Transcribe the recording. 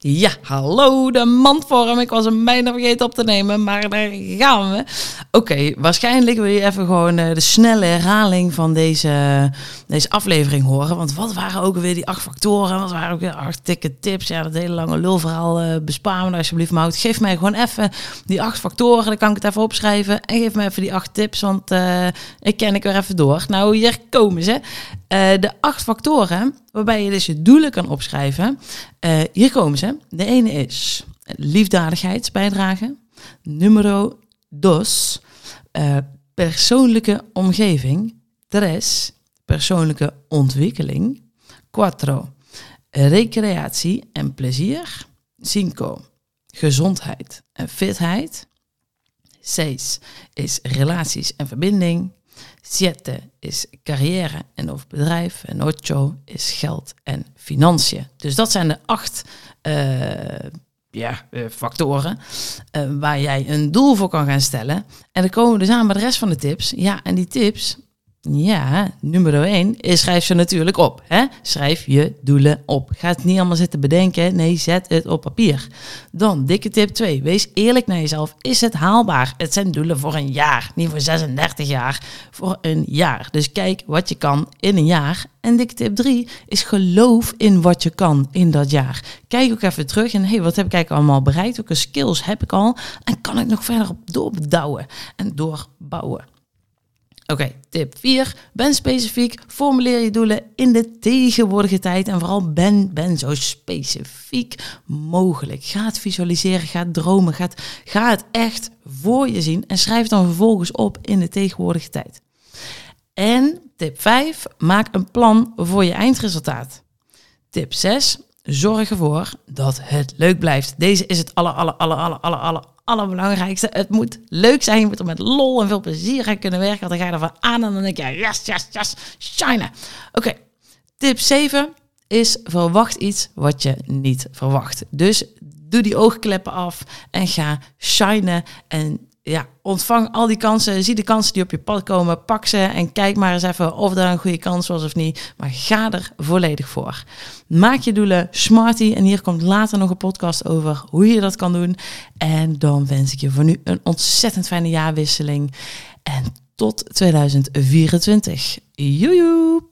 Ja, hallo, de mandvorm. Ik was hem bijna vergeten op te nemen, maar daar gaan we. Oké, waarschijnlijk wil je even gewoon uh, de snelle herhaling van deze, deze aflevering horen. Want wat waren ook weer die acht factoren? Wat waren ook weer acht dikke tips? Ja, dat hele lange lulverhaal uh, bespaar me alsjeblieft. Maar geef mij gewoon even die acht factoren. Dan kan ik het even opschrijven. En geef me even die acht tips, want uh, ik ken ik weer even door. Nou, hier komen ze. De acht factoren waarbij je dus je doelen kan opschrijven. Uh, hier komen ze. De ene is liefdadigheidsbijdrage. Numero dos, uh, persoonlijke omgeving. Tres, persoonlijke ontwikkeling. Quattro, recreatie en plezier. Cinco, gezondheid en fitheid. Zes is relaties en verbinding. Siete is carrière en of bedrijf. En ocho is geld en financiën. Dus dat zijn de acht uh, ja, uh, factoren uh, waar jij een doel voor kan gaan stellen. En dan komen we dus aan bij de rest van de tips. Ja, en die tips, ja, nummer 1 is schrijf ze natuurlijk op. Hè? Schrijf je doelen op. Ga het niet allemaal zitten bedenken. Nee, zet het op papier. Dan dikke tip 2. Wees eerlijk naar jezelf. Is het haalbaar? Het zijn doelen voor een jaar. Niet voor 36 jaar. Voor een jaar. Dus kijk wat je kan in een jaar. En dikke tip 3 is geloof in wat je kan in dat jaar. Kijk ook even terug en hey, wat heb ik eigenlijk allemaal bereikt? Welke skills heb ik al? En kan ik nog verder op doorbouwen en doorbouwen? Oké, tip 4. Ben specifiek. Formuleer je doelen in de tegenwoordige tijd. En vooral ben, ben zo specifiek mogelijk. Ga het visualiseren, ga het dromen, ga het echt voor je zien. En schrijf dan vervolgens op in de tegenwoordige tijd. En tip 5. Maak een plan voor je eindresultaat. Tip 6. Zorg ervoor dat het leuk blijft. Deze is het aller, aller, aller, aller, aller, aller allerbelangrijkste. Het moet leuk zijn. Je moet er met lol en veel plezier aan kunnen werken. Want dan ga je ervan aan en dan denk je, yes, yes, yes, shine. Oké, tip 7 is verwacht iets wat je niet verwacht. Dus doe die oogkleppen af en ga shinen en ja, ontvang al die kansen. Zie de kansen die op je pad komen. Pak ze en kijk maar eens even of daar een goede kans was of niet. Maar ga er volledig voor. Maak je doelen smarty. En hier komt later nog een podcast over hoe je dat kan doen. En dan wens ik je voor nu een ontzettend fijne jaarwisseling. En tot 2024. Joejoe!